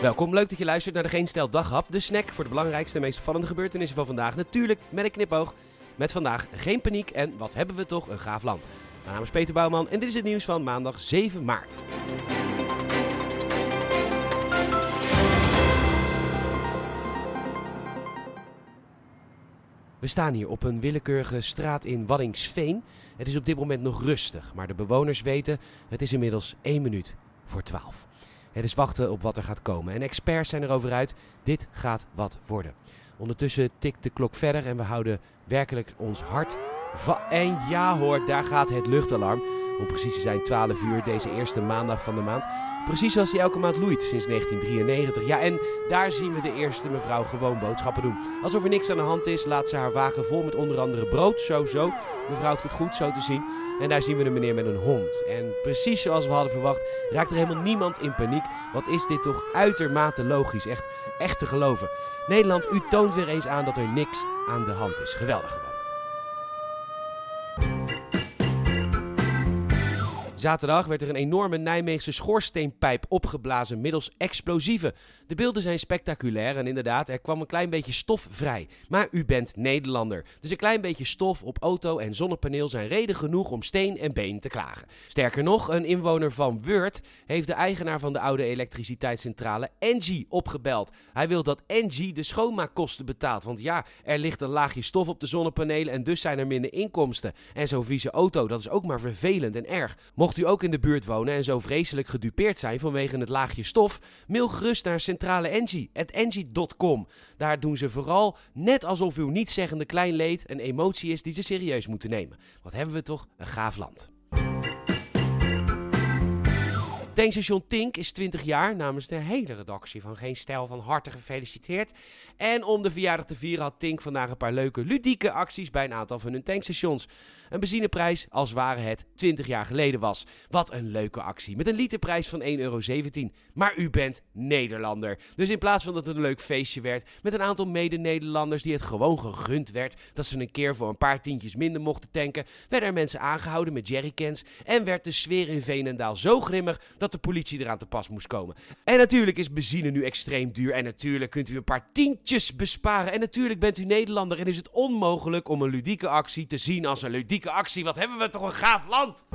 Welkom, leuk dat je luistert naar de Geen Stel Daghap. De snack voor de belangrijkste en meest opvallende gebeurtenissen van vandaag. Natuurlijk met een knipoog. Met vandaag geen paniek en wat hebben we toch een gaaf land. Mijn naam is Peter Bouwman en dit is het nieuws van maandag 7 maart. We staan hier op een willekeurige straat in Waddingsveen. Het is op dit moment nog rustig, maar de bewoners weten het is inmiddels 1 minuut voor 12. Het is wachten op wat er gaat komen. En experts zijn erover uit, dit gaat wat worden. Ondertussen tikt de klok verder en we houden werkelijk ons hart En ja hoor, daar gaat het luchtalarm. Om precies zijn 12 uur deze eerste maandag van de maand. Precies zoals die elke maand loeit sinds 1993. Ja, en daar zien we de eerste mevrouw gewoon boodschappen doen. Alsof er niks aan de hand is, laat ze haar wagen vol met onder andere brood. Zo, zo. Mevrouw heeft het goed zo te zien. En daar zien we een meneer met een hond. En precies zoals we hadden verwacht, raakt er helemaal niemand in paniek. Wat is dit toch uitermate logisch. Echt, echt te geloven. Nederland, u toont weer eens aan dat er niks aan de hand is. Geweldig gewoon. Zaterdag werd er een enorme Nijmeegse schoorsteenpijp opgeblazen middels explosieven. De beelden zijn spectaculair en inderdaad, er kwam een klein beetje stof vrij. Maar u bent Nederlander, dus een klein beetje stof op auto en zonnepaneel zijn reden genoeg om steen en been te klagen. Sterker nog, een inwoner van Weurt heeft de eigenaar van de oude elektriciteitscentrale Engie opgebeld. Hij wil dat Engie de schoonmaakkosten betaalt, want ja, er ligt een laagje stof op de zonnepanelen en dus zijn er minder inkomsten. En zo'n vieze auto, dat is ook maar vervelend en erg. Mocht u ook in de buurt wonen en zo vreselijk gedupeerd zijn vanwege het laagje stof, mail gerust naar centrale Engie, engie.com. Daar doen ze vooral net alsof uw nietszeggende klein leed een emotie is die ze serieus moeten nemen. Wat hebben we toch een gaaf land. Tankstation Tink is 20 jaar namens de hele redactie van Geen Stijl van harte gefeliciteerd. En om de verjaardag te vieren had Tink vandaag een paar leuke ludieke acties bij een aantal van hun tankstations. Een benzineprijs als ware het 20 jaar geleden was. Wat een leuke actie met een literprijs van 1,17 euro. Maar u bent Nederlander. Dus in plaats van dat het een leuk feestje werd met een aantal mede-Nederlanders die het gewoon gegund werd dat ze een keer voor een paar tientjes minder mochten tanken, werden er mensen aangehouden met jerrycans en werd de sfeer in Veenendaal zo grimmig dat de politie eraan te pas moest komen. En natuurlijk is benzine nu extreem duur. En natuurlijk kunt u een paar tientjes besparen. En natuurlijk bent u Nederlander en is het onmogelijk om een ludieke actie te zien als een ludieke actie. Wat hebben we toch een gaaf land!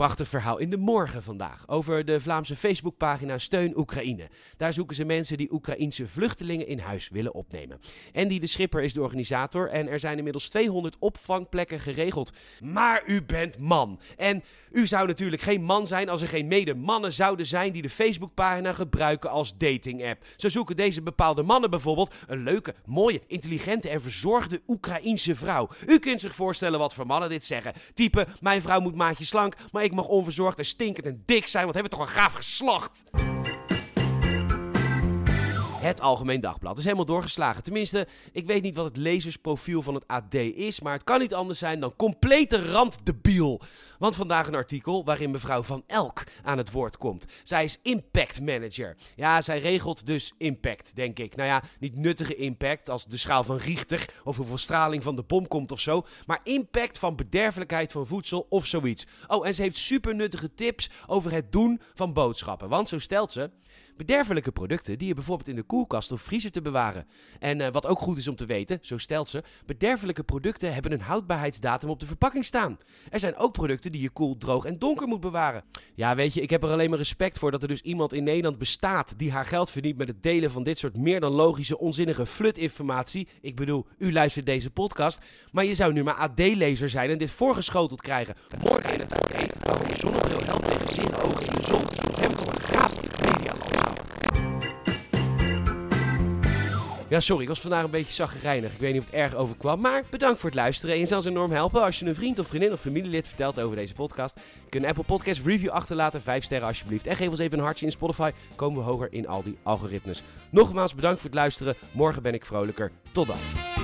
Prachtig verhaal in de morgen vandaag over de Vlaamse Facebookpagina Steun Oekraïne. Daar zoeken ze mensen die Oekraïense vluchtelingen in huis willen opnemen. Andy de Schipper is de organisator en er zijn inmiddels 200 opvangplekken geregeld. Maar u bent man. En u zou natuurlijk geen man zijn als er geen mede-mannen zouden zijn die de Facebookpagina gebruiken als dating-app. Zo zoeken deze bepaalde mannen bijvoorbeeld een leuke, mooie, intelligente en verzorgde Oekraïense vrouw. U kunt zich voorstellen wat voor mannen dit zeggen. Type, mijn vrouw moet maatje slank, maar ik mag onverzorgd en stinkend en dik zijn, want hebben we toch een gaaf geslacht. Het Algemeen Dagblad is helemaal doorgeslagen. Tenminste, ik weet niet wat het lezersprofiel van het AD is, maar het kan niet anders zijn dan complete randdebiel. Want vandaag een artikel waarin mevrouw Van Elk aan het woord komt. Zij is impact manager. Ja, zij regelt dus impact, denk ik. Nou ja, niet nuttige impact als de schaal van Richter of hoeveel straling van de bom komt of zo, maar impact van bederfelijkheid van voedsel of zoiets. Oh, en ze heeft super nuttige tips over het doen van boodschappen. Want zo stelt ze, bederfelijke producten die je bijvoorbeeld in de koelkast of vriezer te bewaren. En eh, wat ook goed is om te weten, zo stelt ze, bederfelijke producten hebben een houdbaarheidsdatum op de verpakking staan. Er zijn ook producten die je koel, droog en donker moet bewaren. Ja, weet je, ik heb er alleen maar respect voor dat er dus iemand in Nederland bestaat die haar geld verdient met het delen van dit soort meer dan logische, onzinnige flutinformatie. Ik bedoel, u luistert deze podcast, maar je zou nu maar AD-lezer zijn en dit voorgeschoteld krijgen. Morgen in het AD, waarom je zonnebril helpt tegen zin, ogen in zon. Ja, sorry, ik was vandaag een beetje zaggerijnig. Ik weet niet of het erg overkwam, maar bedankt voor het luisteren. En je zal enorm helpen als je een vriend of vriendin of familielid vertelt over deze podcast. Je kunt een Apple Podcast review achterlaten, 5 sterren alsjeblieft. En geef ons even een hartje in Spotify, komen we hoger in al die algoritmes. Nogmaals bedankt voor het luisteren. Morgen ben ik vrolijker. Tot dan.